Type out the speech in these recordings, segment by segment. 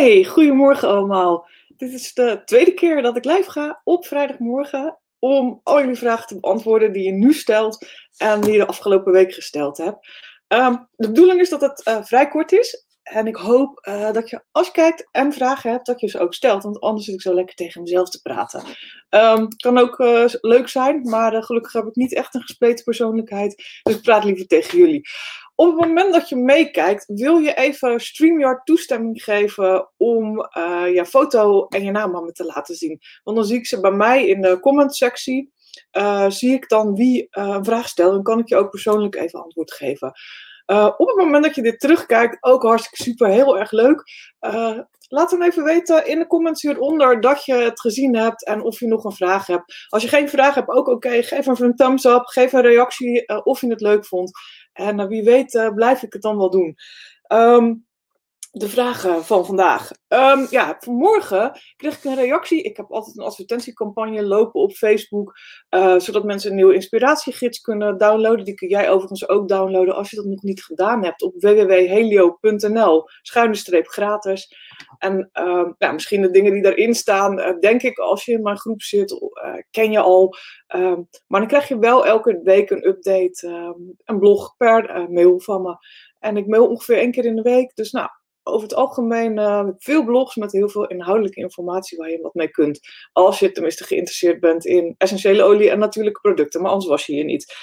Hey, goedemorgen allemaal. Dit is de tweede keer dat ik live ga op vrijdagmorgen om al jullie vragen te beantwoorden die je nu stelt en die je de afgelopen week gesteld hebt. Ehm, de bedoeling is dat het eh, vrij kort is en ik hoop eh, dat je als je kijkt en vragen hebt, dat je ze ook stelt, want anders zit ik zo lekker tegen mezelf te praten. Um, kan ook eh, leuk zijn, maar gelukkig heb ik niet echt een gespleten persoonlijkheid, dus ik praat liever tegen jullie. Op het moment dat je meekijkt, wil je even StreamYard toestemming geven om uh, je foto en je naam aan me te laten zien. Want dan zie ik ze bij mij in de comment sectie. Uh, zie ik dan wie uh, een vraag stelt en kan ik je ook persoonlijk even antwoord geven. op het moment dat je dit terugkijkt, ook hartstikke super, heel erg leuk. laat dan even weten in de comments hieronder dat je het gezien hebt en of je nog een vraag hebt. Als je geen vraag hebt, ook oké, geef even een thumbs up, geef een reactie of je het leuk vond. En uh, wie weet uh, blijf ik het dan wel doen. Um, de vragen van vandaag. Um, ja, vanmorgen kreeg ik een reactie. Ik heb altijd een advertentiecampagne lopen op Facebook. Uh, zodat mensen een nieuwe inspiratiegids kunnen downloaden. Die kun jij overigens ook downloaden als je dat nog niet gedaan hebt. Op www.helio.nl. Schuine streep gratis. En uh, ja, misschien de dingen die daarin staan, uh, denk ik als je in mijn groep zit, ken je al. Ehm, maar dan krijg je wel elke week een update, een blog per mail van me. En ik mail ongeveer één keer in de week. Dus nou, over het algemeen uh, veel blogs met heel veel inhoudelijke informatie waar je wat mee kunt. Als je tenminste geïnteresseerd bent in essentiële olie en natuurlijke producten, maar anders was je hier niet.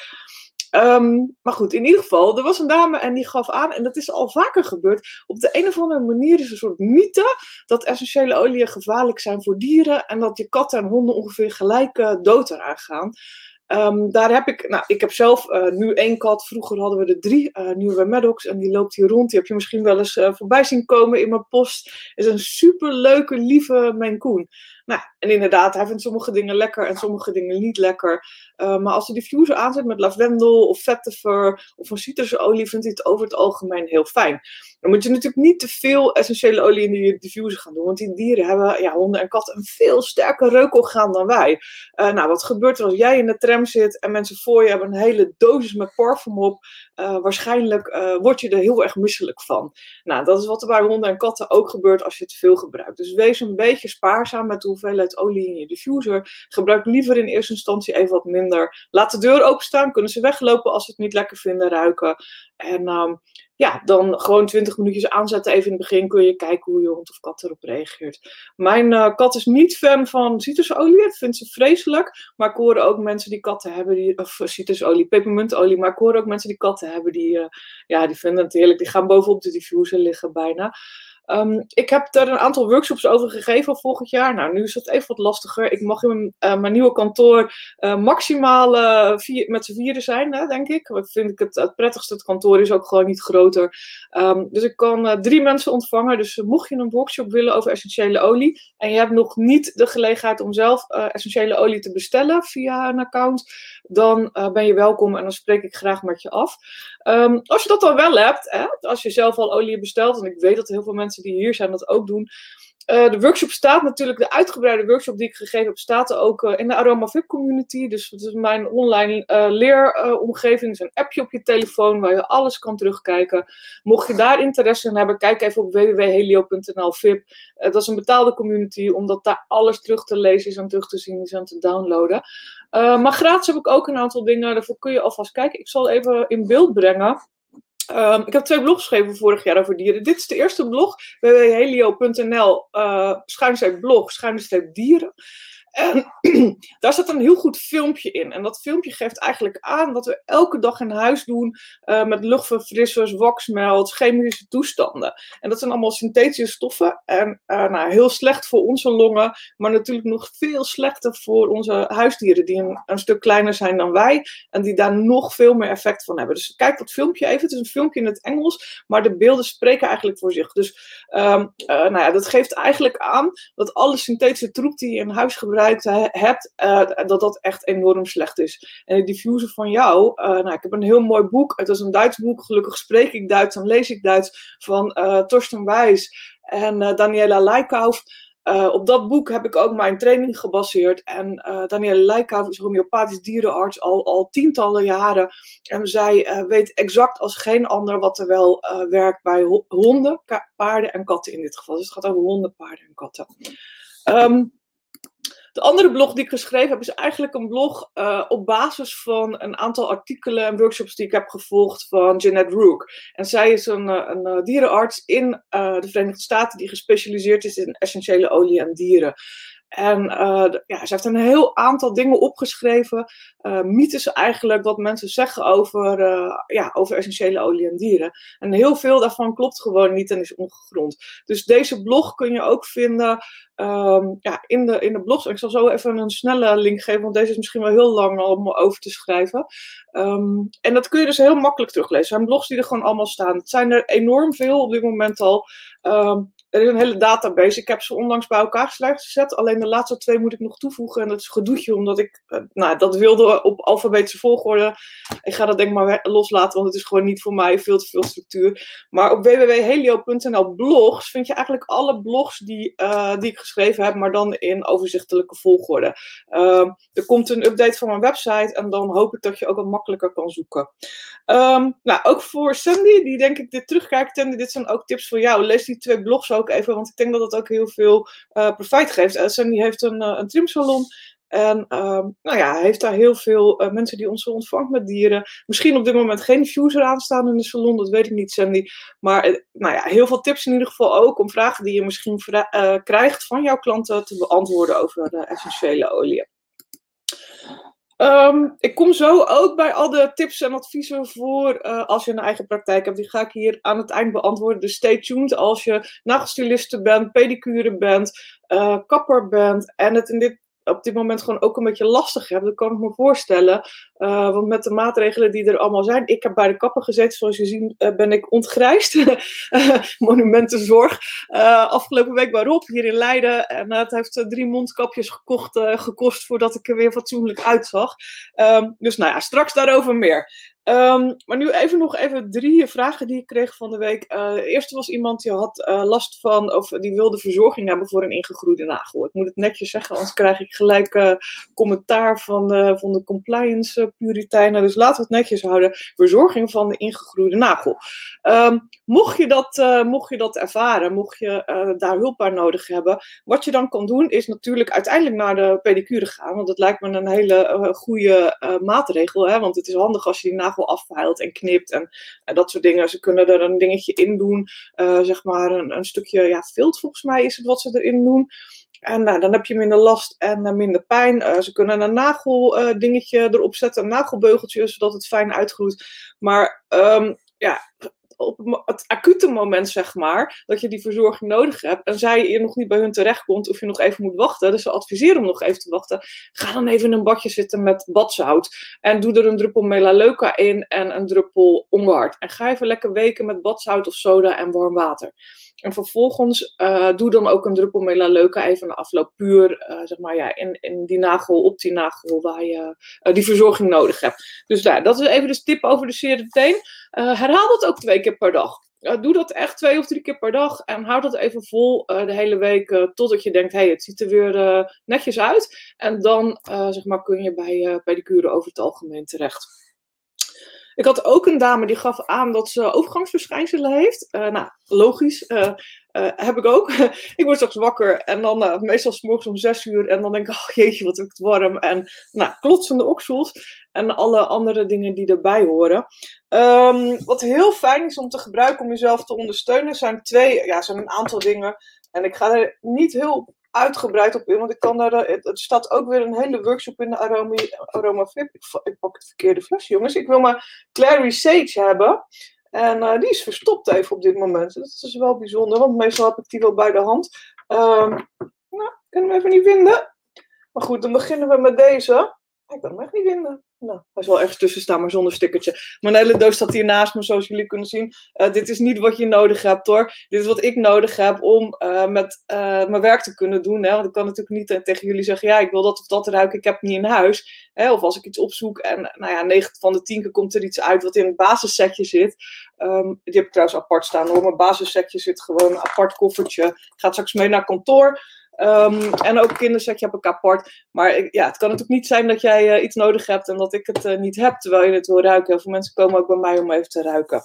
Um, maar goed, in ieder geval, er was een dame en die gaf aan, en dat is al vaker gebeurd, op de een of andere manier is een soort mythe dat essentiële oliën gevaarlijk zijn voor dieren en dat je katten en honden ongeveer gelijk uh, dood eraan gaan. Um, daar heb ik, nou, ik heb zelf uh, nu één kat. Vroeger hadden we er drie, uh, nu bij Maddox. En die loopt hier rond. Die heb je misschien wel eens uh, voorbij zien komen in mijn post. Is een super leuke, lieve Coon. Nou, en inderdaad, hij vindt sommige dingen lekker en sommige dingen niet lekker. Uh, maar als hij diffuser aanzet met lavendel of vetiver of een citrusolie, vindt hij het over het algemeen heel fijn. Dan moet je natuurlijk niet te veel essentiële olie in die diffuser gaan doen, want die dieren hebben, ja, honden en katten, een veel sterker reukorgaan dan wij. Uh, nou, wat gebeurt er als jij in de tram zit en mensen voor je hebben een hele dosis met parfum op? Uh, waarschijnlijk word je er heel erg misselijk van. Nou, dat is wat er bij honden en katten ook gebeurt als je te veel gebruikt. Dus wees een beetje spaarzaam met hoe hoeveelheid olie in je diffuser. Gebruik liever in eerste instantie even wat minder. Laat de deur openstaan, kunnen ze weglopen als ze het niet lekker vinden ruiken. En um, ja, dan gewoon 20 minuutjes aanzetten. Even in het begin kun je kijken hoe je hond of kat erop reageert. Mijn uh, kat is niet fan van citrusolie. Vindt ze vreselijk. Maar ik hoor ook mensen die katten hebben, die, of citrusolie, pepermuntolie. Maar ik hoor ook mensen die katten hebben, die, uh, ja, die vinden het heerlijk. Die gaan bovenop de diffuser liggen bijna. Um, ik heb daar een aantal workshops over gegeven volgend jaar. Nou, nu is het even wat lastiger. Ik mag in uh, mijn nieuwe kantoor uh, maximaal uh, vier, met z'n vieren zijn, hè, denk ik. Dat vind ik het, het prettigste. Het kantoor is ook gewoon niet groter. Um, dus ik kan drie mensen ontvangen. Dus mocht je een workshop willen over essentiële olie en je hebt nog niet de gelegenheid om zelf essentiële olie te bestellen via een account, dan ben je welkom en dan spreek ik graag met je af. Um, als je dat dan wel hebt, hè, als je zelf al olie bestelt, en ik weet dat heel veel mensen die hier zijn dat ook doen. Uh, de workshop staat natuurlijk, de uitgebreide workshop die ik gegeven heb, staat ook uh, in de Aroma VIP community. Dus is mijn online uh, leeromgeving. Is een appje op je telefoon waar je alles kan terugkijken. Mocht je daar interesse in hebben, kijk even op www.helio.nl VIP. dat is een betaalde community, omdat daar alles terug te lezen is en terug te zien is en te downloaden. maar gratis heb ik ook een aantal dingen, daarvoor kun je alvast kijken. Ik zal even in beeld brengen. Um, ik heb twee blogs geschreven vorig jaar over dieren. Dit is de eerste blog, www.helio.nl, uh, schuinstreep blog, dieren. En daar staat een heel goed filmpje in. En dat filmpje geeft eigenlijk aan wat we elke dag in huis doen uh, met luchtverfrissers, waxmelt, chemische toestanden. En dat zijn allemaal synthetische stoffen. En uh, nou, heel slecht voor onze longen, maar natuurlijk nog veel slechter voor onze huisdieren, die een, stuk kleiner zijn dan wij. En die daar nog veel meer effect van hebben. Dus kijk dat filmpje even. Het is een filmpje in het Engels, maar de beelden spreken eigenlijk voor zich. Dus um, uh, nou ja, dat geeft eigenlijk aan dat alle synthetische troep die je in huis gebruikt hebt, uh, dat dat echt enorm slecht is. En de diffuser van jou, uh, nou, ik heb een heel mooi boek. Het is een Duits boek. Gelukkig spreek ik Duits en lees ik Duits van uh, Torsten Wijs en Daniela Leikauf. Op dat boek heb ik ook mijn training gebaseerd. En uh, Danielle Leikhoff is homeopathisch dierenarts al, al tientallen jaren. En zij weet exact als geen ander wat er wel werkt bij honden, paarden en katten in dit geval. Dus het gaat over honden, paarden en katten. Um, de andere blog die ik geschreven heb, is eigenlijk een blog uh, op basis van een aantal artikelen en workshops die ik heb gevolgd van Jeanette Rook. En zij is een, een, een dierenarts in de Verenigde Staten die gespecialiseerd is in essentiële olie en dieren. En uh, ja, ze heeft een heel aantal dingen opgeschreven. Uh, mythes eigenlijk, wat mensen zeggen over, uh, ja, over essentiële olie en dieren. En heel veel daarvan klopt gewoon niet en is ongegrond. Dus deze blog kun je ook vinden um, ja, in, de, in de blogs. Ik zal zo even een snelle link geven, want deze is misschien wel heel lang om over te schrijven. Um, en dat kun je dus heel makkelijk teruglezen. Er zijn blogs die er gewoon allemaal staan. Het zijn er enorm veel op dit moment al. Um, er is een hele database. Ik heb ze onlangs bij elkaar gezet. Alleen de laatste twee moet ik nog toevoegen. En dat is gedoetje, omdat ik uh, nou, dat wilde op alfabetische volgorde. Ik ga dat denk ik maar loslaten, want het is gewoon niet voor mij veel te veel structuur. Maar op www.helio.nl blogs vind je eigenlijk alle blogs die, uh, die ik geschreven heb, maar dan in overzichtelijke volgorde. Uh, er komt een update van mijn website en dan hoop ik dat je ook wat makkelijker kan zoeken. Um, nou, ook voor Sandy, die denk ik dit terugkijkt. Sandy, dit zijn ook tips voor jou. Lees die twee blogs ook even, want ik denk dat het ook heel veel uh, profijt geeft. Uh, Sandy heeft een, uh, een trimsalon. En um, nou ja, heeft daar heel veel mensen die ons ontvangt met dieren. Misschien op dit moment geen views aanstaan in de salon, dat weet ik niet, Sandy. Maar nou ja, heel veel tips in ieder geval ook om vragen die je misschien krijgt van jouw klanten te beantwoorden over de essentiële olie. Um, ik kom zo ook bij al de tips en adviezen voor uh, als je een eigen praktijk hebt. Die ga ik hier aan het eind beantwoorden. Dus stay tuned als je nagelstiliste bent, pedicure bent, uh, kapper bent en het in dit op dit moment gewoon ook een beetje lastig hebt. Dat kan ik me voorstellen. Uh, want met de maatregelen die er allemaal zijn. Ik heb bij de kapper gezeten. Zoals je ziet uh, ben ik ontgrijsd. Monumentenzorg. Uh, afgelopen week bij Rob hier in Leiden. En het heeft drie mondkapjes gekocht, gekost voordat ik er weer fatsoenlijk uitzag. Um, dus nou ja, straks daarover meer. Um, maar nu even nog even drie vragen die ik kreeg van de week. De eerste was iemand die had last van, of die wilde verzorging hebben voor een ingegroeide nagel. Ik moet het netjes zeggen, anders krijg ik gelijk commentaar van van de compliance puriteinen. Dus laten we het netjes houden. Verzorging van de ingegroeide nagel. Um, mocht, je dat, mocht je dat ervaren, mocht je daar hulp bij nodig hebben, wat je dan kan doen is natuurlijk uiteindelijk naar de pedicure gaan. Want dat lijkt me een hele goede maatregel. Hè? Want het is handig als je die nagel afpeilt en knipt en, dat soort dingen. Ze kunnen er een dingetje in doen, uh, zeg maar een, een stukje ja, vilt volgens mij is het wat ze erin doen. En nou, dan heb je minder last en uh, minder pijn. Uh, ze kunnen een nageldingetje erop zetten, een nagelbeugeltje, zodat het fijn uitgroeit. Maar um, ja, op het acute moment, zeg maar, dat je die verzorging nodig hebt en zij je nog niet bij hun terechtkomt of je nog even moet wachten, dus ze adviseren om nog even te wachten, ga dan even in een badje zitten met badzout en doe er een druppel melaleuca in en een druppel onhard. En ga even lekker weken met badzout of soda en warm water. En vervolgens uh, doe dan ook een druppel melaleuca even na afloop puur, uh, zeg maar, ja, in, in die nagel, op die nagel waar je uh, die verzorging nodig hebt. Dus daar, dat is even de tip over de serum teen. herhaal dat ook twee keer per dag. doe dat echt twee of drie keer per dag en houd dat even vol de hele week totdat je denkt, hey, het ziet er weer netjes uit. En dan, zeg maar, kun je bij, bij de kuren over het algemeen terecht. Ik had ook een dame die gaf aan dat ze overgangsverschijnselen heeft. Uh, nou, logisch. Uh, uh, heb ik ook. ik word straks wakker en dan meestal s morgens om zes uur. En dan denk ik, oh jeetje, wat heb ik het warm. En nou, klotsende oksels. En alle andere dingen die erbij horen. Um, wat heel fijn is om te gebruiken om jezelf te ondersteunen, zijn twee, ja, zijn een aantal dingen. En ik ga er niet heel uitgebreid op in, want ik kan daar, er staat ook weer een hele workshop in de Aroma, aroma Flip. Ik, pak het verkeerde flesje, jongens. Ik wil maar Clary Sage hebben. En uh, die is verstopt even op dit moment. Dat is wel bijzonder, want meestal heb ik die wel bij de hand. Um, nou, kunnen we even niet vinden. Maar goed, dan beginnen we met deze. Ik kan hem echt niet vinden. Nou, hij zal ergens tussen staan, maar zonder stickertje. Mijn hele doos staat hier naast me, zoals jullie kunnen zien. Uh, dit is niet wat je nodig hebt hoor. Dit is wat ik nodig heb om uh, met uh, mijn werk te kunnen doen. Hè? Want ik kan natuurlijk niet tegen jullie zeggen, ja, ik wil dat of dat ruiken, ik heb het niet in huis. Hè? Of als ik iets opzoek en nou ja, 9 van de 10 keer komt er iets uit wat in het basissetje zit. Um, die heb ik trouwens apart staan hoor. Mijn basissetje zit gewoon een apart koffertje. Ik ga straks mee naar kantoor. Ehm, en ook kindersetje heb ik apart. Maar ja, het kan natuurlijk niet zijn dat jij iets nodig hebt en dat ik het niet heb terwijl je het wil ruiken. Heel veel mensen komen ook bij mij om even te ruiken.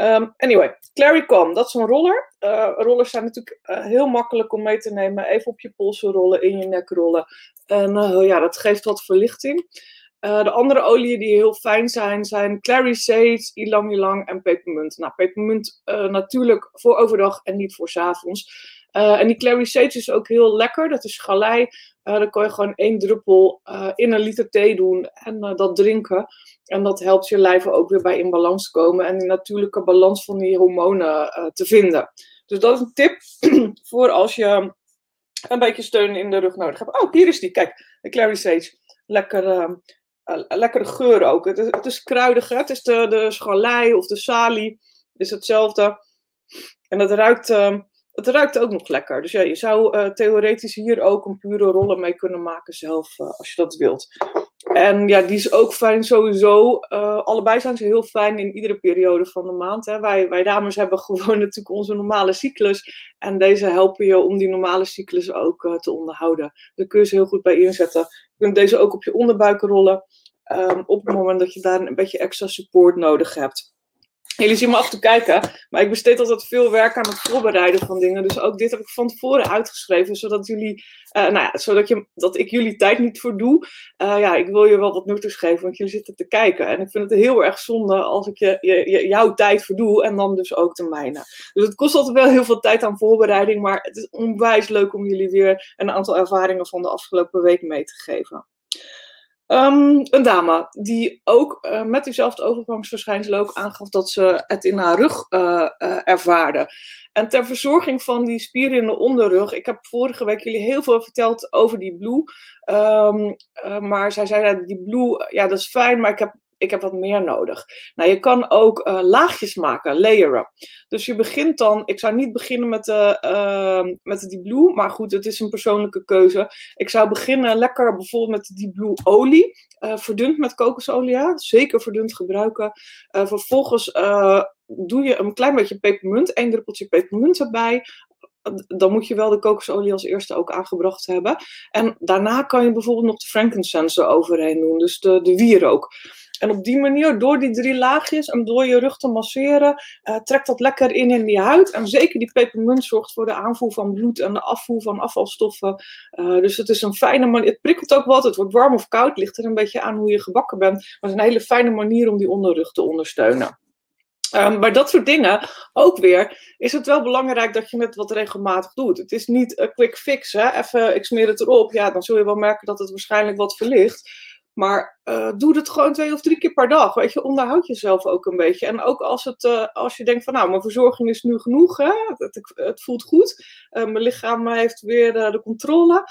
Um, anyway, Claricom, dat is een roller. Uh, rollers zijn natuurlijk heel makkelijk om mee te nemen. Even op je polsen rollen, in je nek rollen. En ja, dat geeft wat verlichting. de andere oliën die heel fijn zijn, zijn Clary Sage, Ilang Ilang en pepermunt. Nou, pepermunt natuurlijk voor overdag en niet voor s avonds. En die Clary Sage is ook heel lekker. Dat is galei. dan kan je gewoon één druppel in een liter thee doen en dat drinken. En dat helpt je lijf ook weer bij in balans komen en die natuurlijke balans van die hormonen uh, te vinden. Dus dat is een tip voor als je een beetje steun in de rug nodig hebt. Oh, hier is die. Kijk, de Clary Sage. Lekker, uh, uh, lekkere geur ook. Het is, het is kruidig. Hè? Het is de, de schalei of de salie. Het is hetzelfde. En het ruikt, ehm, het ruikt ook nog lekker. Dus ja, je zou theoretisch hier ook een pure rollen mee kunnen maken zelf, als je dat wilt. En ja, die is ook fijn sowieso. Uh, allebei zijn ze heel fijn in iedere periode van de maand. Hè. Wij, wij dames hebben gewoon natuurlijk onze normale cyclus. En deze helpen je om die normale cyclus ook te onderhouden. Daar kun je ze heel goed bij inzetten. Je kunt deze ook op je onderbuik rollen. Um, op het moment dat je daar een beetje extra support nodig hebt. Jullie zien me af toe kijken, maar ik besteed altijd veel werk aan het voorbereiden van dingen. Dus ook dit heb ik van tevoren uitgeschreven, zodat, jullie, uh, nou ja, zodat je, dat ik jullie tijd niet verdoe. Uh, ja, ik wil je wel wat nuttigs geven, want jullie zitten te kijken. En ik vind het heel erg zonde als ik je, je, jouw tijd verdoe en dan dus ook de mijne. Dus het kost altijd wel heel veel tijd aan voorbereiding, maar het is onwijs leuk om jullie weer een aantal ervaringen van de afgelopen week mee te geven. Um, een dame die ook uh, met diezelfde overgangsverschijnsel ook aangaf dat ze het in haar rug uh, uh, ervaarde. En ter verzorging van die spieren in de onderrug, ik heb vorige week jullie heel veel verteld over die blue. Um, maar zij zei die blue, ja dat is fijn, maar ik heb ik heb wat meer nodig. Nou, je kan ook uh, laagjes maken, layeren. Dus je begint dan, ik zou niet beginnen met, de, uh, met die blue, maar goed, het is een persoonlijke keuze. Ik zou beginnen lekker bijvoorbeeld met die blue olie, uh, verdund met kokosolie, zeker verdund gebruiken. Vervolgens doe je een klein beetje pepermunt, één druppeltje pepermunt erbij dan moet je wel de kokosolie als eerste ook aangebracht hebben. En daarna kan je bijvoorbeeld nog de frankincense eroverheen doen, dus de, de wierook. En op die manier, door die drie laagjes en door je rug te masseren, uh, trekt dat lekker in in die huid. En zeker die pepermunt zorgt voor de aanvoer van bloed en de afvoer van afvalstoffen. Uh, dus het is een fijne manier. Het prikkelt ook wat. Het wordt warm of koud. Ligt er een beetje aan hoe je gebakken bent. Maar het is een hele fijne manier om die onderrug te ondersteunen. Um, maar dat soort dingen, ook weer, is het wel belangrijk dat je het wat regelmatig doet. Het is niet een quick fix, hè? even ik smeer het erop. Ja, dan zul je wel merken dat het waarschijnlijk wat verlicht. Maar uh, doe het gewoon twee of drie keer per dag. Weet je, onderhoud jezelf ook een beetje. En ook als, het, uh, als je denkt van nou, mijn verzorging is nu genoeg. Hè? Het, het voelt goed. Uh, mijn lichaam heeft weer de controle.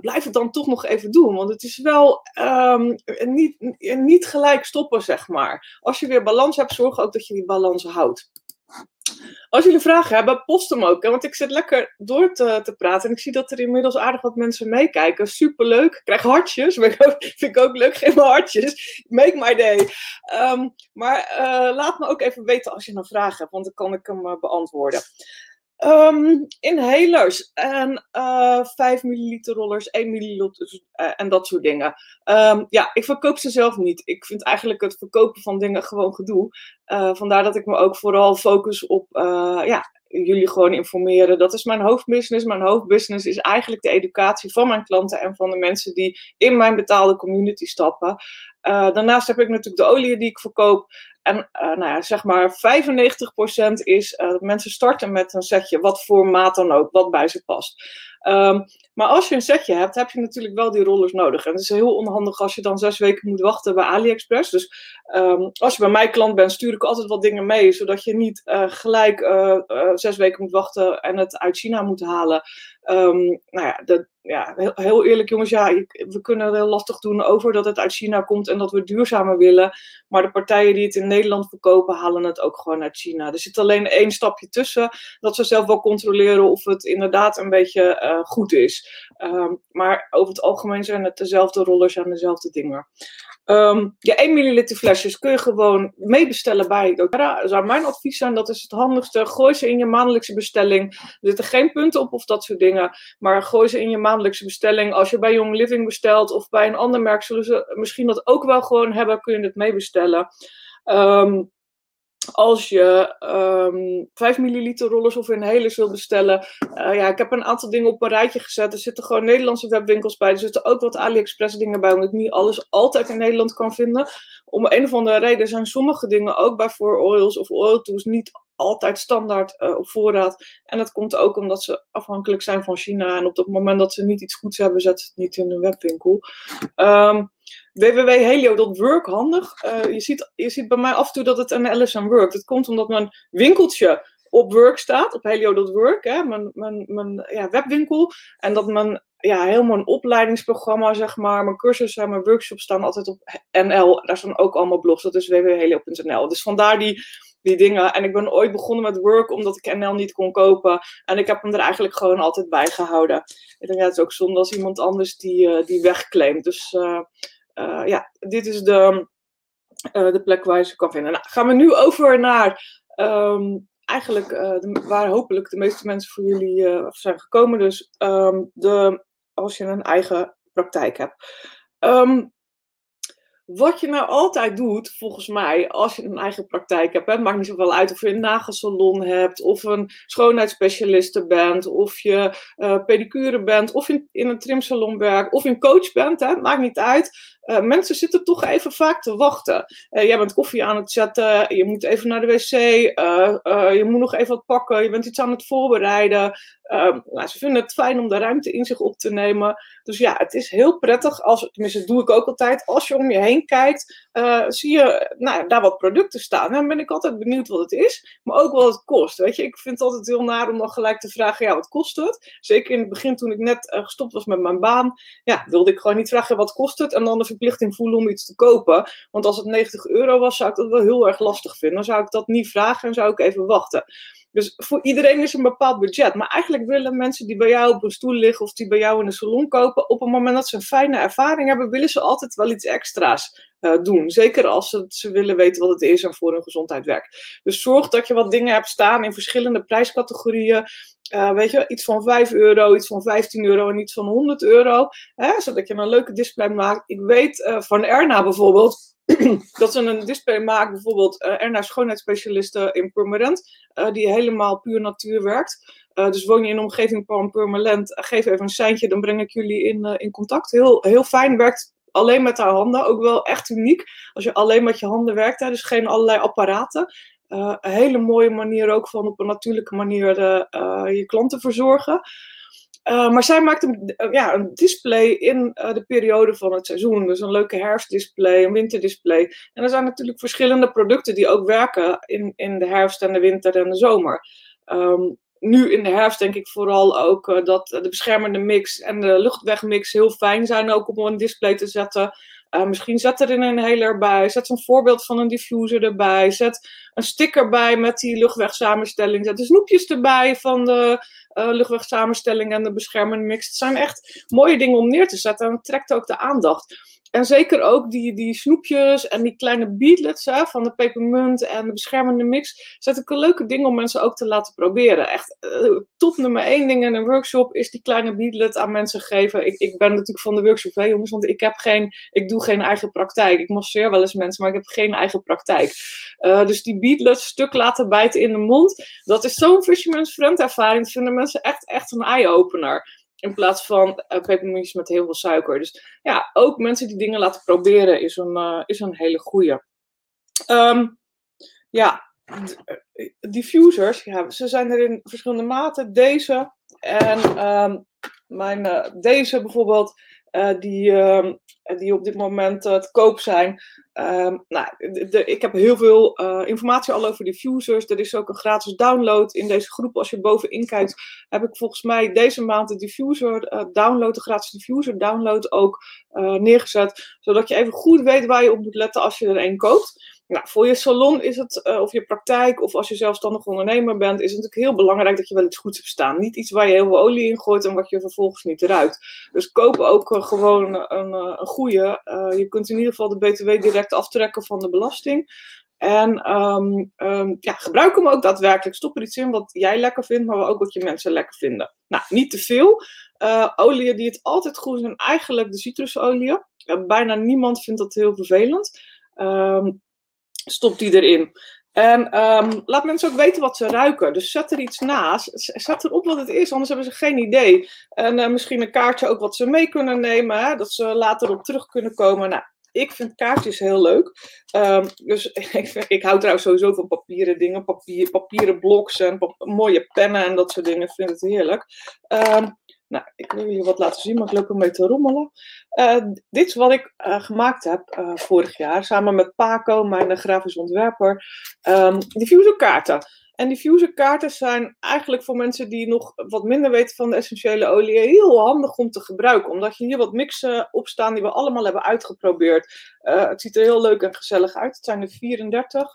blijf het dan toch nog even doen. Want het is wel um, niet, niet gelijk stoppen, zeg maar. Als je weer balans hebt, zorg ook dat je die balans houdt. Als jullie vragen hebben, post hem ook. Want ik zit lekker door te, te praten. En ik zie dat er inmiddels aardig wat mensen meekijken. Superleuk. Ik krijg hartjes. vind ik ook leuk. Geef me hartjes. Make my day. Um, maar uh, laat me ook even weten als je een vraag hebt. Want dan kan ik hem uh, beantwoorden. Um, inhalers en uh, 5 milliliter rollers, 1 milliliter uh, en dat soort dingen. Um, ja, ik verkoop ze zelf niet. Ik vind eigenlijk het verkopen van dingen gewoon gedoe. Uh, vandaar dat ik me ook vooral focus op ja, jullie gewoon informeren. Dat is mijn hoofdbusiness. Mijn hoofdbusiness is eigenlijk de educatie van mijn klanten en van de mensen die in mijn betaalde community stappen. Daarnaast heb ik natuurlijk de olie die ik verkoop. En uh, nou ja, zeg maar 95% is uh, dat mensen starten met een setje, wat voor maat dan ook, wat bij ze past. Um, maar als je een setje hebt, heb je natuurlijk wel die rollers nodig. En het is heel onhandig als je dan zes weken moet wachten bij AliExpress. Dus um, als je bij mij klant bent, stuur ik altijd wat dingen mee, zodat je niet uh, gelijk uh, uh, zes weken moet wachten en het uit China moet halen. Um, nou ja, ja heel, heel, eerlijk jongens, ja, we kunnen er heel lastig doen over dat het uit China komt en dat we duurzamer willen. Maar de partijen die het in Nederland verkopen, halen het ook gewoon uit China. Er zit alleen één stapje tussen, dat ze zelf wel controleren of het inderdaad een beetje goed is. Ehm, maar over het algemeen zijn het dezelfde rollers en dezelfde dingen. Um, je 1 milliliter flesjes kun je gewoon meebestellen bij doTERRA. Zou mijn advies zijn, dat is het handigste. Gooi ze in je maandelijkse bestelling. Er zitten geen punten op of dat soort dingen. Maar gooi ze in je maandelijkse bestelling. Als je bij Young Living bestelt of bij een ander merk, zullen ze misschien dat ook wel gewoon hebben. Kun je het meebestellen. Um, als je um, ehm, 5 milliliter rollers of een hele wil bestellen. Uh, ja, ik heb een aantal dingen op een rijtje gezet. Er zitten gewoon Nederlandse webwinkels bij. Er zitten ook wat AliExpress dingen bij, omdat ik niet alles altijd in Nederland kan vinden. Om een of andere reden zijn sommige dingen ook bij For Oils of Oil Tools niet altijd standaard uh, op voorraad. En dat komt ook omdat ze afhankelijk zijn van China. En op het moment dat ze niet iets goeds hebben, zetten ze het niet in een webwinkel. Um, www.helio.work handig. Uh, je, ziet, je ziet bij mij af en toe dat het een LSM Work. Dat komt omdat mijn winkeltje op Work staat, op helio.work, hè, mijn, mijn, mijn ja, webwinkel. En dat mijn ja, helemaal een opleidingsprogramma, zeg maar, mijn cursussen en mijn workshops staan altijd op NL. Daar staan ook allemaal blogs, dat is www.helio.nl. Dus vandaar die, die dingen. En ik ben ooit begonnen met Work omdat ik NL niet kon kopen. En ik heb hem er eigenlijk gewoon altijd bij gehouden. Ik denk, ja, het ook zonde als iemand anders die, uh, die wegclaimt. Dus... Uh, ja, dit is de, uh, de plek waar je ze kan vinden. Nou, gaan we nu over naar um, eigenlijk de, waar hopelijk de meeste mensen voor jullie zijn gekomen. Dus um, de, als je een eigen praktijk hebt. Um, wat je nou altijd doet, volgens mij, als je een eigen praktijk hebt, het maakt niet zoveel uit of je een nagelsalon hebt, of een schoonheidsspecialiste bent, of je pedicure bent, of in, in een trimsalon werkt, of een coach bent, hè, maakt niet uit. Uh, mensen zitten toch even vaak te wachten. Uh, jij bent koffie aan het zetten, je moet even naar de wc, uh, je moet nog even wat pakken, je bent iets aan het voorbereiden. Nou, ze vinden het fijn om de ruimte in zich op te nemen. Dus ja, het is heel prettig, als, tenminste dat doe ik ook altijd, als je om je heen kijkt, zie je nou, daar wat producten staan. Dan ben ik altijd benieuwd wat het is, maar ook wat het kost. Weet je, ik vind het altijd heel naar om dan gelijk te vragen, ja, wat kost het? Zeker in het begin toen ik net gestopt was met mijn baan, ja, wilde ik gewoon niet vragen, wat kost het? En dan de verplichting voelen om iets te kopen. Want als het 90 euro was, zou ik dat wel heel erg lastig vinden. Dan zou ik dat niet vragen en zou ik even wachten. Dus voor iedereen is een bepaald budget. Maar eigenlijk willen mensen die bij jou op een stoel liggen of die bij jou in een salon kopen, op het moment dat ze een fijne ervaring hebben, willen ze altijd wel iets extra's uh, doen. Zeker als ze, willen weten wat het is en voor hun gezondheid werkt. Dus zorg dat je wat dingen hebt staan in verschillende prijscategorieën. Uh, weet je, iets van 5 euro, iets van 15 euro en iets van 100 euro. Hè, zodat je een leuke display maakt. Ik weet uh, van Erna bijvoorbeeld dat ze een display maakt, bijvoorbeeld uh, Erna schoonheidsspecialiste in Purmerend, die helemaal puur natuur werkt. dus woon je in een omgeving van Purmerend, geef even een seintje, dan breng ik jullie in, in contact. Heel, heel fijn, werkt alleen met haar handen, ook wel echt uniek. Als je alleen met je handen werkt, hè, dus geen allerlei apparaten. Een hele mooie manier ook van op een natuurlijke manier je klanten verzorgen. Uh, maar zij maakt een, ja, een display in de periode van het seizoen. Dus een leuke herfstdisplay, een winterdisplay. En er zijn natuurlijk verschillende producten die ook werken in, in de herfst en de winter en de zomer. Um, nu in de herfst denk ik vooral ook dat de beschermende mix en de luchtwegmix heel fijn zijn ook om een display te zetten. Uh, misschien zet er een inhaler bij. Zet een voorbeeld van een diffuser erbij. Zet een sticker bij met die luchtwegsamenstelling. Zet de snoepjes erbij van de uh, luchtwegsamenstelling en de beschermende mix. Het zijn echt mooie dingen om neer te zetten. En het trekt ook de aandacht. En zeker ook die, die snoepjes en die kleine beadlets van de pepermunt en de beschermende mix. Zet ik een leuke ding om mensen ook te laten proberen. Echt uh, top nummer één ding in een workshop is die kleine beadlet aan mensen geven. Ik, ik ben natuurlijk van de workshop, hè, jongens, want ik, heb geen, ik doe geen eigen praktijk. Ik masseer wel eens mensen, maar ik heb geen eigen praktijk. Uh, dus die beadlet stuk laten bijten in de mond, dat is zo'n fisherman's friend ervaring. Dat vinden mensen echt, echt een eye-opener. In plaats van uh, met heel veel suiker. Dus ja, ook mensen die dingen laten proberen is een, uh, is een hele goeie. Um, ja, eh, diffusers, ja, ze zijn er in verschillende maten. Deze en um, mijn, deze bijvoorbeeld uh, die, uh, die op dit moment uh, te koop zijn. Ehm, nou, ik heb heel veel informatie al over diffusers. Er is ook een gratis download in deze groep. Als je bovenin kijkt, heb ik volgens mij deze maand de diffuser download, de gratis diffuser download ook neergezet. Zodat je even goed weet waar je op moet letten als je er een koopt. Nou, voor je salon is het, uh, of je praktijk, of als je zelfstandig ondernemer bent, is het natuurlijk heel belangrijk dat je wel iets goeds hebt staan. Niet iets waar je heel veel olie in gooit en wat je vervolgens niet eruit. Dus koop ook uh, gewoon een, een goede. je kunt in ieder geval de BTW direct aftrekken van de belasting. En um, um, ja, gebruik hem ook daadwerkelijk. Stop er iets in wat jij lekker vindt, maar ook wat je mensen lekker vinden. Nou, niet te veel. Uh, oliën die het altijd goed zijn, eigenlijk de citrusolieën. Bijna niemand vindt dat heel vervelend. Um, stop die erin. En um, laat mensen ook weten wat ze ruiken. Dus zet er iets naast. Zet erop wat het is, anders hebben ze geen idee. En uh, misschien een kaartje ook wat ze mee kunnen nemen. Hè, dat ze later op terug kunnen komen. Nou, ik vind kaartjes heel leuk. Um, dus ik, ik hou trouwens sowieso van papieren dingen. Papier, papieren bloks en mooie pennen en dat soort dingen. Ik vind het heerlijk. Um, nou, ik wil jullie wat laten zien, maar ik loop ermee te rommelen. Uh, dit is wat ik uh, gemaakt heb uh, vorig jaar, samen met Paco, mijn grafisch ontwerper. Um, diffuserkaarten. En diffuserkaarten zijn eigenlijk voor mensen die nog wat minder weten van de essentiële olie heel handig om te gebruiken. Omdat je hier wat mixen op staan die we allemaal hebben uitgeprobeerd. het ziet er heel leuk en gezellig uit. Het zijn er 34.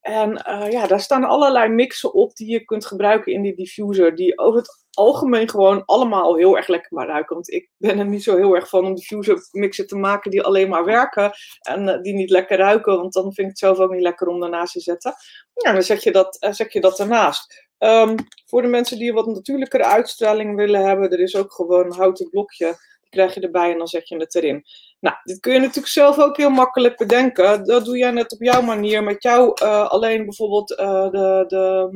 En ja, daar staan allerlei mixen op die je kunt gebruiken in die diffuser. Die over het algemeen gewoon allemaal heel erg lekker maar ruiken. Want ik ben er niet zo heel erg van om diffuser mixen te maken die alleen maar werken. En uh, die niet lekker ruiken. Want dan vind ik het zelf ook niet lekker om daarnaast te zetten. Ja, dan zet je dat, uh, zet je dat ernaast. Um, voor de mensen die wat natuurlijkere uitstraling willen hebben. Er is ook gewoon een houten blokje. Krijg je erbij en dan zet je het erin. Nou, dit kun je natuurlijk zelf ook heel makkelijk bedenken. Dat doe jij net op jouw manier. Met jou uh, alleen bijvoorbeeld de, de,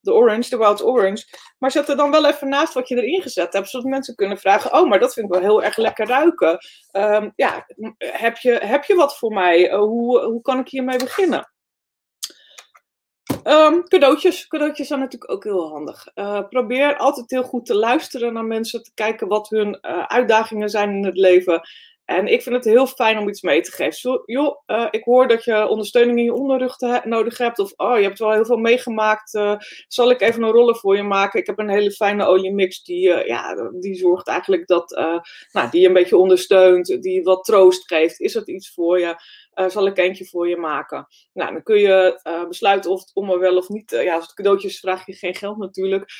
de orange, de wild orange. Maar zet er dan wel even naast wat je erin gezet hebt. Zodat mensen kunnen vragen, oh, maar dat vind ik wel heel erg lekker ruiken. Um, ja, heb je, heb je wat voor mij? Uh, hoe, hoe kan ik hiermee beginnen? Um, cadeautjes. Cadeautjes zijn natuurlijk ook heel handig. Uh, probeer altijd heel goed te luisteren naar mensen, te kijken wat hun uh, uitdagingen zijn in het leven. En ik vind het heel fijn om iets mee te geven. Zo, joh, uh, ik hoor dat je ondersteuning in je onderrug nodig hebt. Of oh, je hebt wel heel veel meegemaakt. Uh, zal ik even een roller voor je maken? Ik heb een hele fijne oliemix die, uh, ja, die zorgt eigenlijk dat, nou, die je een beetje ondersteunt. Die wat troost geeft. Is dat iets voor je? Zal ik eentje voor je maken? Nou, dan kun je besluiten of om er wel of niet. ja, als het cadeautjes vraag je geen geld natuurlijk.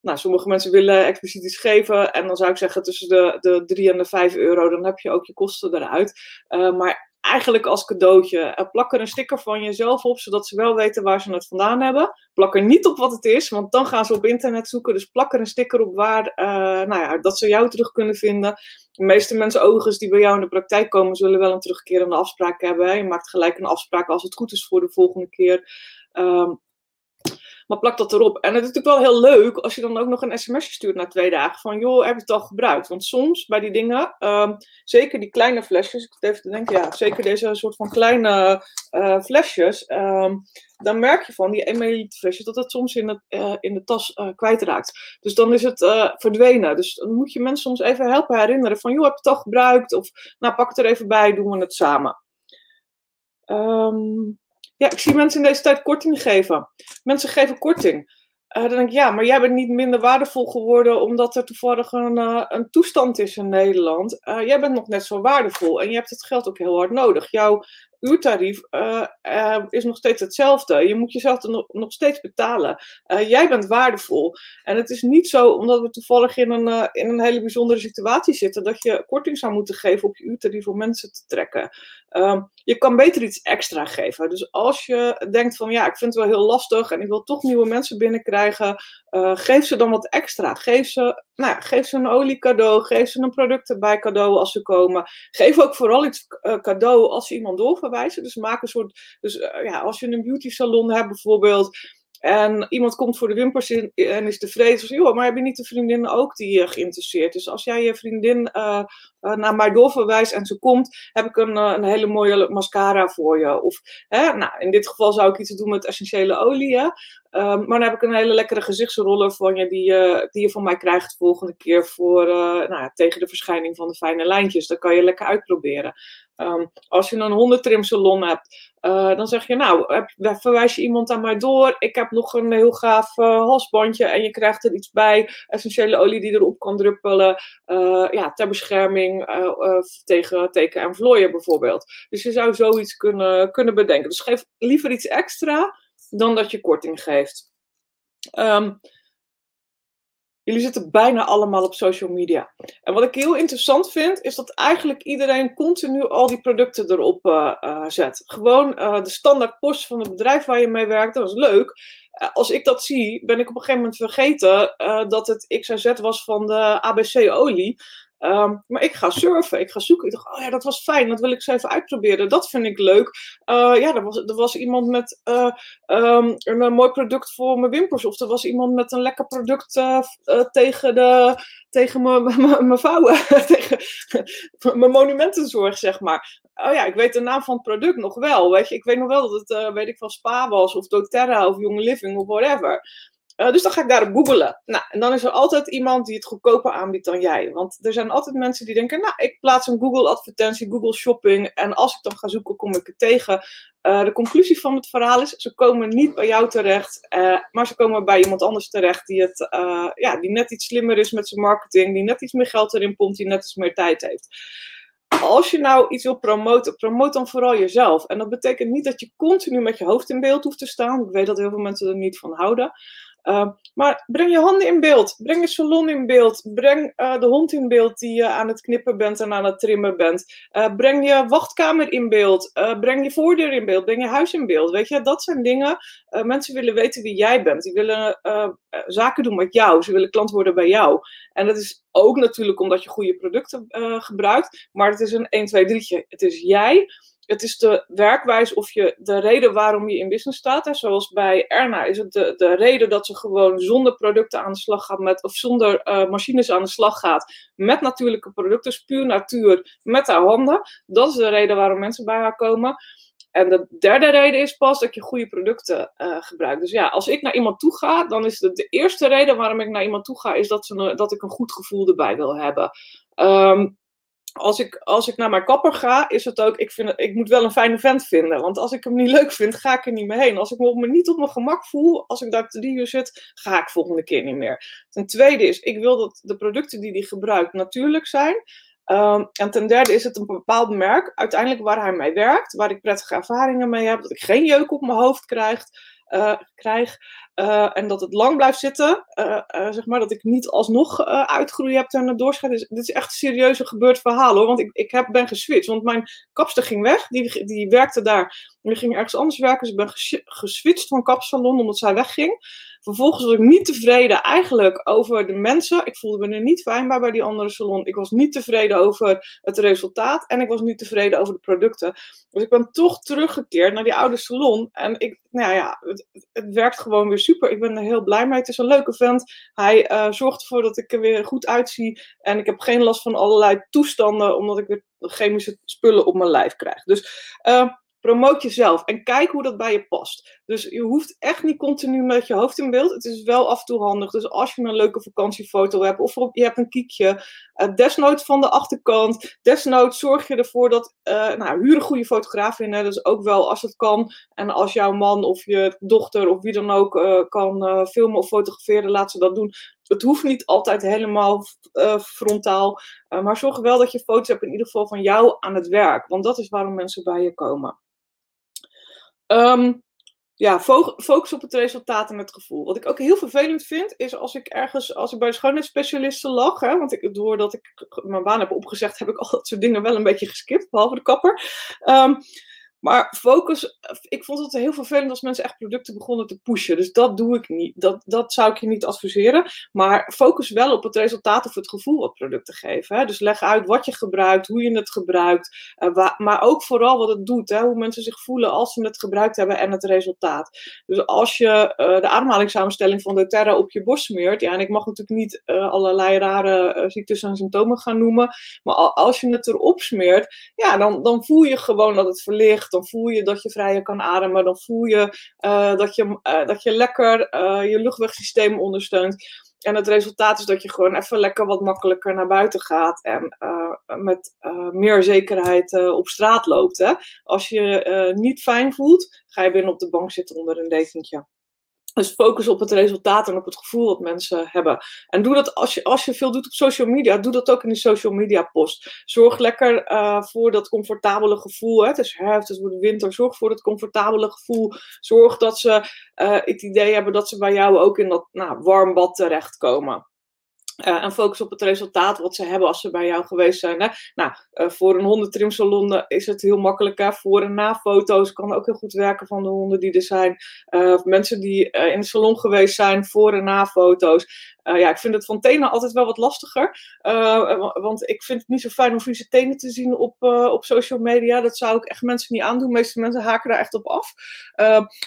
Nou, sommige mensen willen expliciet iets geven. En dan zou ik zeggen tussen de, de 3 en de 5 euro. Dan heb je ook je kosten eruit. Maar eigenlijk als cadeautje. Plak er een sticker van jezelf op, zodat ze wel weten waar ze het vandaan hebben. Plak er niet op wat het is, want dan gaan ze op internet zoeken. Dus plak er een sticker op waar, nou ja, dat ze jou terug kunnen vinden. De meeste mensen ogen die bij jou in de praktijk komen, zullen wel een terugkerende afspraak hebben. Je maakt gelijk een afspraak als het goed is voor de volgende keer. Um, maar plak dat erop. En het is natuurlijk wel heel leuk als je dan ook nog een sms'je stuurt na twee dagen. Van joh, heb je het al gebruikt? Want soms bij die dingen, um, zeker die kleine flesjes. Ik even te denken, ja, zeker deze soort van kleine uh, flesjes. Um, dan merk je van die 1 milliliter flesjes dat het soms in, het, uh, in de tas uh, kwijtraakt. Dus dan is het verdwenen. Dus dan moet je mensen soms even helpen herinneren van joh, heb je het al gebruikt? Of nou, pak het er even bij, doen we het samen. Um, ja, ik zie mensen in deze tijd korting geven. Mensen geven korting. Uh, dan denk ik, ja, maar jij bent niet minder waardevol geworden omdat er toevallig een, uh, een toestand is in Nederland. Uh, jij bent nog net zo waardevol en je hebt het geld ook heel hard nodig. Jouw uurtarief is nog steeds hetzelfde. Je moet jezelf nog, nog steeds betalen. jij bent waardevol. En het is niet zo, omdat we toevallig in een, in een hele bijzondere situatie zitten, dat je korting zou moeten geven op je uurtarief om mensen te trekken. Um, je kan beter iets extra geven. Dus als je denkt van ja, ik vind het wel heel lastig en ik wil toch nieuwe mensen binnenkrijgen, uh, geef ze dan wat extra. Geef ze, nou ja, geef ze een olie cadeau, geef ze een product erbij cadeau als ze komen. Geef ook vooral iets uh, cadeau als iemand Dus maak een soort, dus uh, ja, als je een beauty salon hebt bijvoorbeeld en iemand komt voor de wimpers in, en is tevreden. Joh, maar heb je niet de vriendin ook die uh, geïnteresseerd is? Als jij je vriendin uh, naar mij doorverwijst en ze komt, heb ik een, een hele mooie mascara voor je. Of hè, nou, in dit geval zou ik iets doen met essentiële olie. Ehm, maar dan heb ik een hele lekkere gezichtsroller van je, die, je, die je van mij krijgt de volgende keer voor, nou ja, tegen de verschijning van de fijne lijntjes. Dat kan je lekker uitproberen. Ehm, als je een hondentrimsalon hebt, uh, dan zeg je, nou, heb, verwijs je iemand aan mij door. Ik heb nog een heel gaaf uh, halsbandje en je krijgt er iets bij. Essentiële olie die erop kan druppelen. Ja, ter bescherming tegen teken en vlooien bijvoorbeeld. Dus je zou zoiets kunnen, kunnen bedenken. Dus geef liever iets extra dan dat je korting geeft. Um, Jullie zitten bijna allemaal op social media. En wat ik heel interessant vind, is dat eigenlijk iedereen continu al die producten erop uh, uh, zet. Gewoon uh, de standaard post van het bedrijf waar je mee werkt, dat is leuk. als ik dat zie, ben ik op een gegeven moment vergeten dat het XYZ was van de ABC-olie. Ehm, maar ik ga surfen, ik ga zoeken. Ik dacht, oh ja, dat was fijn, dat wil ik zo even uitproberen. Dat vind ik leuk. Uh, ja, er was, er was iemand met uh, um, een, mooi product voor mijn wimpers. Of er was iemand met een lekker product tegen, de, tegen mijn vouwen. tegen mijn monumentenzorg, zeg maar. Oh ja, ik weet de naam van het product nog wel. Weet je? Ik weet nog wel dat het, weet ik, van Spa was, of doTERRA, of Young Living, of whatever. Uh, dus dan ga ik daarop googelen. Nou, en dan is er altijd iemand die het goedkoper aanbiedt dan jij. Want er zijn altijd mensen die denken, nou, ik plaats een Google-advertentie, Google Shopping. En als ik dan ga zoeken, kom ik er tegen. Uh, de conclusie van het verhaal is, ze komen niet bij jou terecht. Uh, maar ze komen bij iemand anders terecht die, het, ja, die net iets slimmer is met zijn marketing. Die net iets meer geld erin pompt, die net iets meer tijd heeft als je nou iets wil promoten, promoot dan vooral jezelf. En dat betekent niet dat je continu met je hoofd in beeld hoeft te staan. Ik weet dat heel veel mensen er niet van houden. Uh, maar breng je handen in beeld. Breng je salon in beeld. Breng uh, de hond in beeld die je aan het knippen bent en aan het trimmen bent. Uh, breng je wachtkamer in beeld. breng je voordeur in beeld. Breng je huis in beeld. Weet je, dat zijn dingen. mensen willen weten wie jij bent. Die willen zaken doen met jou. Ze willen klant worden bij jou. En dat is ook natuurlijk omdat je goede producten gebruikt. Maar het is een 1, 2, 3. Het is jij het is de werkwijze of je de reden waarom je in business staat. Zoals bij Erna is het de, de reden dat ze gewoon zonder producten aan de slag gaat, met, of zonder uh, machines aan de slag gaat, met natuurlijke producten, dus puur natuur, met haar handen. Dat is de reden waarom mensen bij haar komen. En de derde reden is pas dat je goede producten uh, gebruikt. Dus ja, als ik naar iemand toe ga, dan is de, eerste reden waarom ik naar iemand toe ga, is dat, ze, dat ik een goed gevoel erbij wil hebben. Um, als ik, als ik naar mijn kapper ga, is het ook, ik, vind ik moet wel een fijne vent vinden. Want als ik hem niet leuk vind, ga ik er niet meer heen. Als ik me niet op mijn gemak voel, als ik daar te drie uur zit, ga ik volgende keer niet meer. Ten tweede is, ik wil dat de producten die hij gebruikt natuurlijk zijn. Um, en ten derde is het een bepaald merk, uiteindelijk waar hij mee werkt, waar ik prettige ervaringen mee heb, dat ik geen jeuk op mijn hoofd krijg. Uh, krijg. Uh, en dat het lang blijft zitten, uh, zeg maar, dat ik niet alsnog uitgroei heb en doorschrijf. Dus, dit is echt een serieuze gebeurd verhaal hoor, want ik, ik heb, ben geswitcht. Want mijn kapster ging weg, die, die werkte daar, die ging ergens anders werken. Dus ik ben geswitcht van kapsalon omdat zij wegging. Vervolgens was ik niet tevreden eigenlijk over de mensen. Ik voelde me er niet fijn bij bij die andere salon. Ik was niet tevreden over het resultaat en ik was niet tevreden over de producten. Dus ik ben toch teruggekeerd naar die oude salon. En ik, nou ja, het, het werkt gewoon weer super. Ik ben er heel blij mee. Het is een leuke vent. Hij uh, zorgt ervoor dat ik er weer goed uitzie. En ik heb geen last van allerlei toestanden, omdat ik weer chemische spullen op mijn lijf krijg. Dus uh, promoot jezelf en kijk hoe dat bij je past. Dus je hoeft echt niet continu met je hoofd in beeld. Het is wel af en toe handig. Dus als je een leuke vakantiefoto hebt of je hebt een kiekje, uh, desnoods van de achterkant. Desnoods zorg je ervoor dat, uh, nou, huur een goede fotograaf in. Hè, dus ook wel als het kan. En als jouw man of je dochter of wie dan ook uh, kan filmen of fotograferen, laat ze dat doen. Het hoeft niet altijd helemaal frontaal. maar zorg wel dat je foto's hebt in ieder geval van jou aan het werk. Want dat is waarom mensen bij je komen. Um, ja, focus op het resultaat en het gevoel. Wat ik ook heel vervelend vind, is als ik ergens, als ik bij schoonheidsspecialisten lag, hè, want ik, doordat ik mijn baan heb opgezegd, heb ik al dat soort dingen wel een beetje geskipt, behalve de kapper. Um, maar focus, ik vond het heel vervelend als mensen echt producten begonnen te pushen. Dus dat doe ik niet. Dat, dat zou ik je niet adviseren. Maar focus wel op het resultaat of het gevoel wat producten geven. Hè? Dus leg uit wat je gebruikt, hoe je het gebruikt. Uh, maar ook vooral wat het doet. Hè? Hoe mensen zich voelen als ze het gebruikt hebben en het resultaat. Dus als je uh, de ademhalingssamenstelling van doTERRA op je borst smeert. Ja, en ik mag natuurlijk niet allerlei rare ziektes en symptomen gaan noemen. Maar als je het erop smeert, ja, dan, dan voel je gewoon dat het verlicht Dan voel je dat je vrijer kan ademen. Dan voel je dat, je, dat je lekker je luchtwegsysteem ondersteunt. En het resultaat is dat je gewoon even lekker wat makkelijker naar buiten gaat en met meer zekerheid op straat loopt. Hè? Als je niet fijn voelt, ga je binnen op de bank zitten onder een dekentje. Dus focus op het resultaat en op het gevoel wat mensen hebben. En doe dat als je, als je veel doet op social media, doe dat ook in die social media post. Zorg lekker uh, voor dat comfortabele gevoel. Hè. Het is herfst, het wordt winter. Zorg voor dat comfortabele gevoel. Zorg dat ze uh, het idee hebben dat ze bij jou ook in dat nou, warm bad terechtkomen. Uh, en focus op het resultaat wat ze hebben als ze bij jou geweest zijn. Hè? Nou, uh, voor een hondentrimsalon is het heel makkelijk. Voor en na foto's kan ook heel goed werken van de honden die er zijn. Mensen die in het salon geweest zijn, voor en na foto's. Ja, ik vind het van tenen altijd wel wat lastiger. Want ik vind het niet zo fijn om vieze tenen te zien op, op social media. Dat zou ik echt mensen niet aandoen. De meeste mensen haken daar echt op af.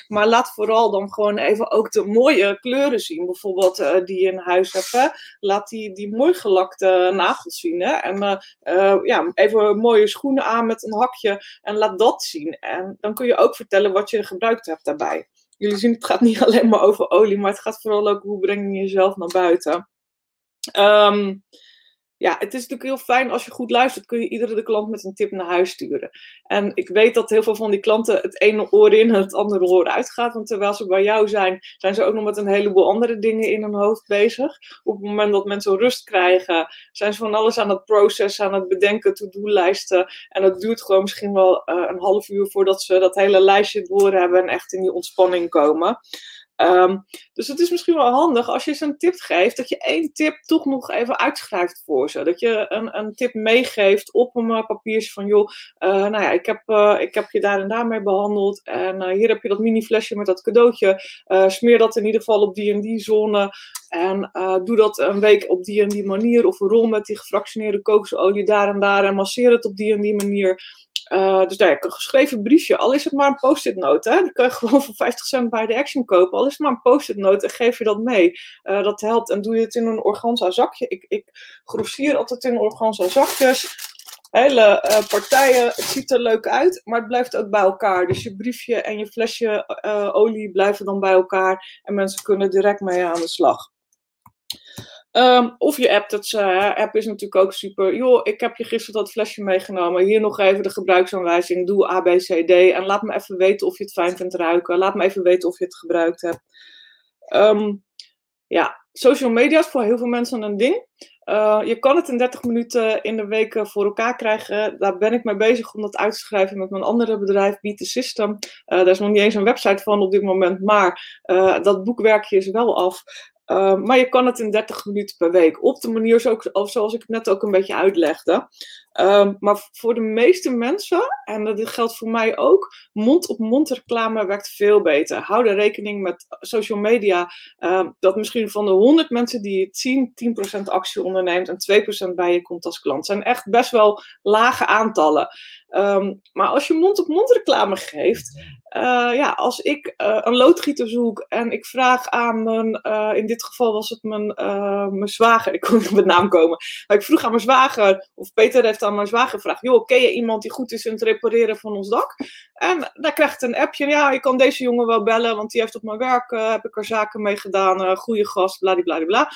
maar laat vooral dan gewoon even ook de mooie kleuren zien. Bijvoorbeeld die je in huis hebt. Laat die, die mooi gelakte nagels zien. Hè? En ja, even mooie schoenen aan met een hakje. En laat dat zien. En dan kun je ook vertellen wat je gebruikt hebt daarbij jullie zien, het gaat niet alleen maar over olie, maar het gaat vooral ook hoe breng je jezelf naar buiten. Um, ja, het is natuurlijk heel fijn als je goed luistert, kun je iedere de klant met een tip naar huis sturen. En ik weet dat heel veel van die klanten het ene oor in en het andere oor uitgaat. Want terwijl ze bij jou zijn, zijn ze ook nog met een heleboel andere dingen in hun hoofd bezig. Op het moment dat mensen rust krijgen, zijn ze van alles aan het processen, aan het bedenken, to-do-lijsten. En dat duurt gewoon misschien wel uh, een half uur voordat ze dat hele lijstje door hebben en echt in die ontspanning komen. Um, dus het is misschien wel handig als je ze een tip geeft, dat je één tip toch nog even uitschrijft voor ze. Dat je een, een tip meegeeft op een uh, papiertje van, joh, uh, nou ja, ik heb, uh, ik heb je daar en daar mee behandeld. En hier heb je dat mini flesje met dat cadeautje. smeer dat in ieder geval op die en die zone. En doe dat een week op die en die manier. Of rol met die gefractioneerde kokosolie daar en daar. En masseer het op die en die manier. Uh, dus daar heb ik een geschreven briefje, al is het maar een post-it note. Die kan je gewoon voor 50 cent bij de Action kopen. Al is het maar een post-it note en geef je dat mee. Uh, dat helpt. En doe je het in een organza zakje. Ik, ik altijd in organza zakjes. Hele uh, partijen, het ziet er leuk uit, maar het blijft ook bij elkaar. Dus je briefje en je flesje olie blijven dan bij elkaar. En mensen kunnen direct mee aan de slag. Um, of je app, dat uh, app is natuurlijk ook super. Joh, ik heb je gisteren dat flesje meegenomen. Hier nog even de gebruiksaanwijzing. Doe A, B, C, D. En laat me even weten of je het fijn vindt ruiken. Laat me even weten of je het gebruikt hebt. Um, ja, social media is voor heel veel mensen een ding. Uh, je kan het in 30 minuten in de week voor elkaar krijgen. Daar ben ik mee bezig om dat uit te schrijven met mijn andere bedrijf, Beat the System. Daar is nog niet eens een website van op dit moment, maar uh, dat boekwerkje is wel af. Uh, maar je kan het in 30 minuten per week. Op de manier zoals ik net ook een beetje uitlegde. Uh, maar voor de meeste mensen, en dat geldt voor mij ook, mond-op-mond reclame werkt veel beter. Hou er rekening met social media. Uh, dat misschien van de 100 mensen die het zien, 10% actie onderneemt en 2% bij je komt als klant. Dat zijn echt best wel lage aantallen. Um, maar als je mond-op-mond reclame geeft, uh, ja, als ik uh, een loodgieter zoek en ik vraag aan mijn, uh, in dit geval was het mijn, mijn zwager, ik kon niet de naam komen, maar ik vroeg aan mijn zwager, of Peter heeft aan mijn zwager gevraagd, joh, ken je iemand die goed is in het repareren van ons dak? En daar krijgt een appje, ja, je kan deze jongen wel bellen, want die heeft op mijn werk, heb ik er zaken mee gedaan, goede gast, bladibladibla.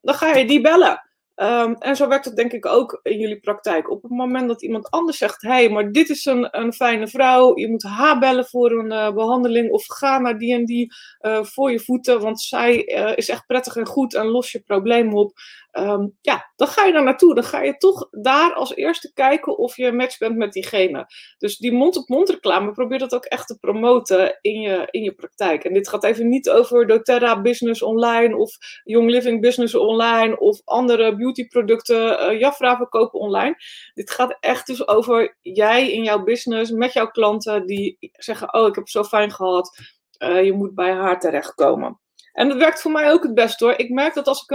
dan ga je die bellen. Um, en zo werkt het denk ik ook in jullie praktijk. Op het moment dat iemand anders zegt: hé, hey, maar dit is een, een fijne vrouw, je moet haar bellen voor een uh, behandeling, of ga naar die en die uh, voor je voeten, want zij uh, is echt prettig en goed en los je probleem op. Um, ja, dan ga je daar naartoe. Dan ga je toch daar als eerste kijken of je match bent met diegene. Dus die mond-op-mond reclame, probeer dat ook echt te promoten in je, in je praktijk. En dit gaat even niet over doTERRA Business Online of Young Living Business Online of andere beautyproducten, uh, Jafra verkopen online. Dit gaat echt dus over jij in jouw business met jouw klanten die zeggen, oh ik heb het zo fijn gehad, uh, je moet bij haar terechtkomen. En dat werkt voor mij ook het best hoor. Ik merk dat als ik.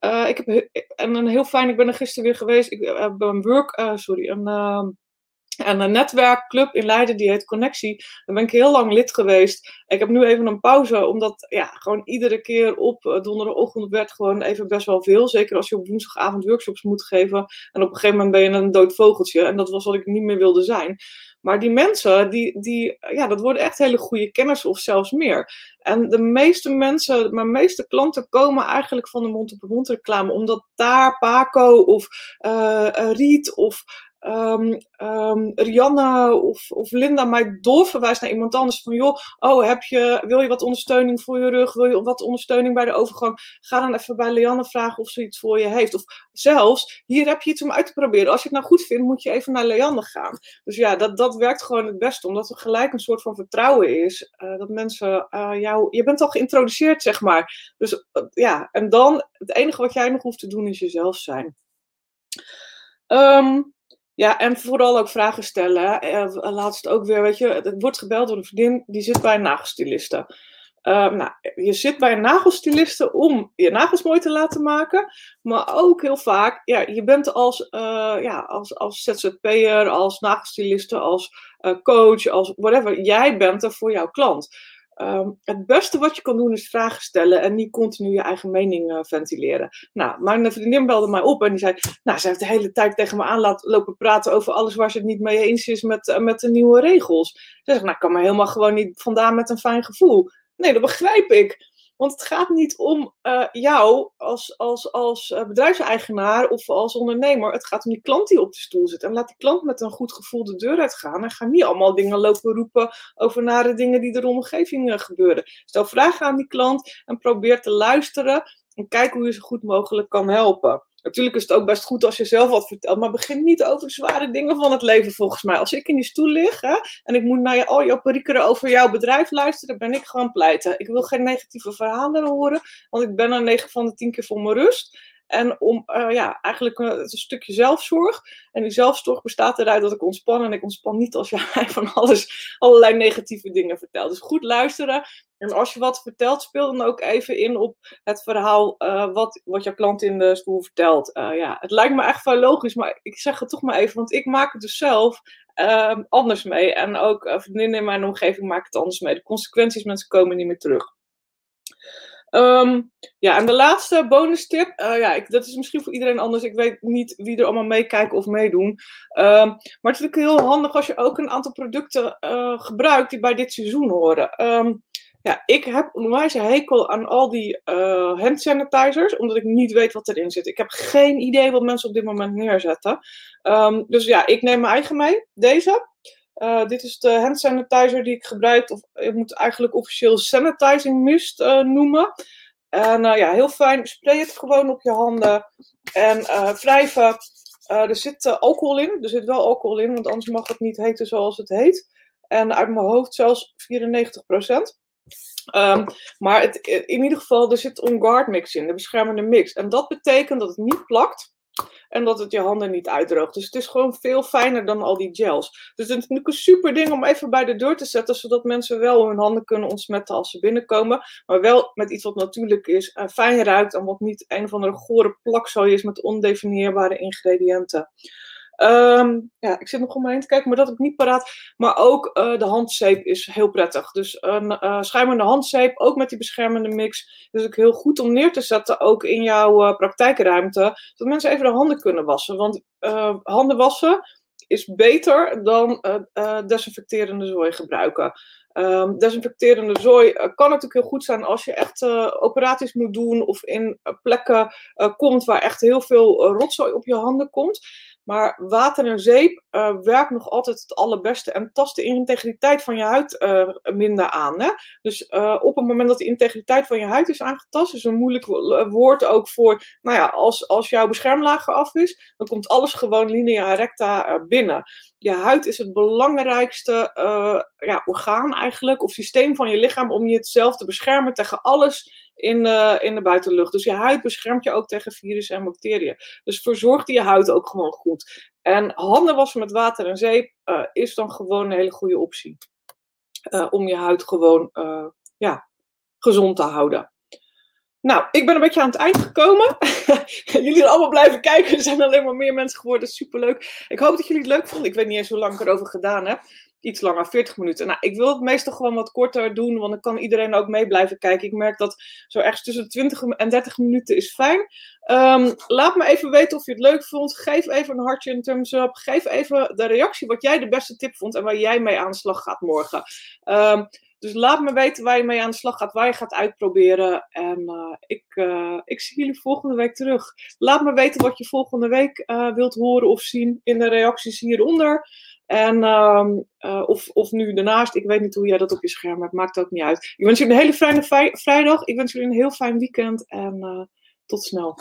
Uh, ik heb en een heel fijn, ik ben er gisteren weer geweest. Ik heb een work, sorry, een, ehm, en een netwerkclub in Leiden, die heet Connectie. Daar ben ik heel lang lid geweest. Ik heb nu even een pauze, omdat ja, gewoon iedere keer op donderdagochtend werd gewoon even best wel veel. Zeker als je op woensdagavond workshops moet geven. En op een gegeven moment ben je een dood vogeltje. En dat was wat ik niet meer wilde zijn. Maar die mensen, die, die, ja, dat worden echt hele goede kenners of zelfs meer. En de meeste mensen, mijn meeste klanten komen eigenlijk van de mond-op-mond reclame, omdat daar Paco of uh, Riet of um, Rianne of, of Linda mij doorverwijst naar iemand anders van joh, oh, heb je, wil je wat ondersteuning voor je rug? Wil je wat ondersteuning bij de overgang? Ga dan even bij Lianne vragen of ze iets voor je heeft. Of zelfs, hier heb je iets om uit te proberen. Als je het nou goed vindt, moet je even naar Lianne gaan. Dus ja, dat, dat werkt gewoon het beste, omdat er gelijk een soort van vertrouwen is. Uh, dat mensen uh, jou, je bent al geïntroduceerd, zeg maar. Dus uh, ja, en dan, het enige wat jij nog hoeft te doen is jezelf zijn. Um, ja, en vooral ook vragen stellen. Uh, laatst ook weer, weet je, het wordt gebeld door een vriendin die zit bij een nagelstiliste. Uh, nou, je zit bij een nagelstiliste om je nagels mooi te laten maken. Maar ook heel vaak, ja, je bent als, uh, ja, als, als ZZP'er, als nagelstiliste, als coach, als whatever. Jij bent er voor jouw klant. Um, het beste wat je kan doen is vragen stellen en niet continu je eigen mening uh, ventileren. Nou, mijn vriendin belde mij op en die zei, nou, ze heeft de hele tijd tegen me aan laten lopen praten over alles waar ze het niet mee eens is met, uh, met de nieuwe regels. Ze zegt, nou, ik kan me helemaal gewoon niet vandaan met een fijn gevoel. Nee, dat begrijp ik. Want het gaat niet om uh, jou als, als, als uh, bedrijfseigenaar of als ondernemer. Het gaat om die klant die op de stoel zit. En laat die klant met een goed gevoel de deur uitgaan. En ga niet allemaal dingen lopen roepen over nare dingen die er omgeving gebeuren. Stel vragen aan die klant en probeer te luisteren. En kijk hoe je ze goed mogelijk kan helpen. Natuurlijk is het ook best goed als je zelf wat vertelt, maar begin niet over de zware dingen van het leven volgens mij. Als ik in die stoel lig hè, en ik moet naar je, al jouw perikelen over jouw bedrijf luisteren, ben ik gewoon pleiten. Ik wil geen negatieve verhalen horen, want ik ben er 9 van de 10 keer voor mijn rust. En om, uh, ja, eigenlijk een, een, stukje zelfzorg. En die zelfzorg bestaat eruit dat ik ontspan. En ik ontspan niet als jij van alles, allerlei negatieve dingen vertelt. Dus goed luisteren. En als je wat vertelt, speel dan ook even in op het verhaal uh, wat, wat jouw klant in de stoel vertelt. Ja, het lijkt me echt wel logisch, maar ik zeg het toch maar even, want ik maak het dus zelf anders mee. En ook vriendinnen in mijn omgeving maken het anders mee. De consequenties, mensen komen niet meer terug. Um, ja, en de laatste bonus tip, uh, ja, ik, dat is misschien voor iedereen anders. Ik weet niet wie er allemaal meekijken of meedoen. Um, maar het is natuurlijk heel handig als je ook een aantal producten uh, gebruikt die bij dit seizoen horen. Um, ja, ik heb een wijze hekel aan al die uh, hand sanitizers, omdat ik niet weet wat erin zit. Ik heb geen idee wat mensen op dit moment neerzetten. dus ja, ik neem mijn eigen mee, deze. Uh, dit is de hand sanitizer die ik gebruik. Of ik moet eigenlijk officieel sanitizing mist uh, noemen. En uh, ja, heel fijn. Spray het gewoon op je handen. En wrijven. er zit alcohol in. Er zit wel alcohol in, want anders mag het niet heten zoals het heet. En uit mijn hoofd zelfs 94 Um, maar het, in ieder geval, er zit een guard mix in, de beschermende mix. En dat betekent dat het niet plakt en dat het je handen niet uitdroogt. Dus het is gewoon veel fijner dan al die gels. Dus het is natuurlijk een super ding om even bij de deur te zetten, zodat mensen wel hun handen kunnen ontsmetten als ze binnenkomen. Maar wel met iets wat natuurlijk is, en fijn ruikt en wat niet een of andere gore plakzooi is met ondefinieerbare ingrediënten. Um, ja, ik zit nog om me heen te kijken, maar dat ik niet paraat. Maar ook uh, de handzeep is heel prettig. Dus een uh, schuimende handzeep, ook met die beschermende mix, is ook heel goed om neer te zetten, ook in jouw uh, praktijkruimte. Zodat mensen even de handen kunnen wassen. Want handen wassen is beter dan desinfecterende zooi gebruiken. Um, desinfecterende zooi kan natuurlijk heel goed zijn als je echt operaties moet doen of in plekken komt waar echt heel veel rotzooi op je handen komt. Maar water en zeep uh, werkt nog altijd het allerbeste en tast de integriteit van je huid uh, minder aan. Hè? Dus uh, op het moment dat de integriteit van je huid is aangetast, is een moeilijk woord ook voor, nou ja, als, als jouw beschermlaag af is, dan komt alles gewoon linea recta binnen. Je huid is het belangrijkste ja, orgaan eigenlijk, of systeem van je lichaam om je zelf te beschermen tegen alles in de, in de buitenlucht. Dus je huid beschermt je ook tegen virussen en bacteriën. Dus verzorg je huid ook gewoon goed. En handen wassen met water en zeep uh, is dan gewoon een hele goede optie. Uh, om je huid gewoon ja, gezond te houden. Nou, ik ben een beetje aan het eind gekomen. jullie allemaal blijven kijken. Er zijn alleen maar meer mensen geworden. Superleuk. Ik hoop dat jullie het leuk vonden. Ik weet niet eens hoe lang ik erover gedaan heb. Iets langer, 40 minuten. Nou, ik wil het meestal gewoon wat korter doen, want dan kan iedereen ook mee blijven kijken. Ik merk dat zo ergens tussen 20 en 30 minuten is fijn. Um, laat me even weten of je het leuk vond. Geef even een hartje, een thumbs up. Geef even de reactie wat jij de beste tip vond en waar jij mee aan de slag gaat morgen. Um, dus laat me weten waar je mee aan de slag gaat, waar je gaat uitproberen. En uh, ik, uh, ik zie jullie volgende week terug. Laat me weten wat je volgende week uh, wilt horen of zien in de reacties hieronder. En, um, of, of nu daarnaast, ik weet niet hoe jij dat op je scherm hebt, maakt ook niet uit. Ik wens jullie een hele fijne vrijdag. Ik wens jullie een heel fijn weekend en tot snel.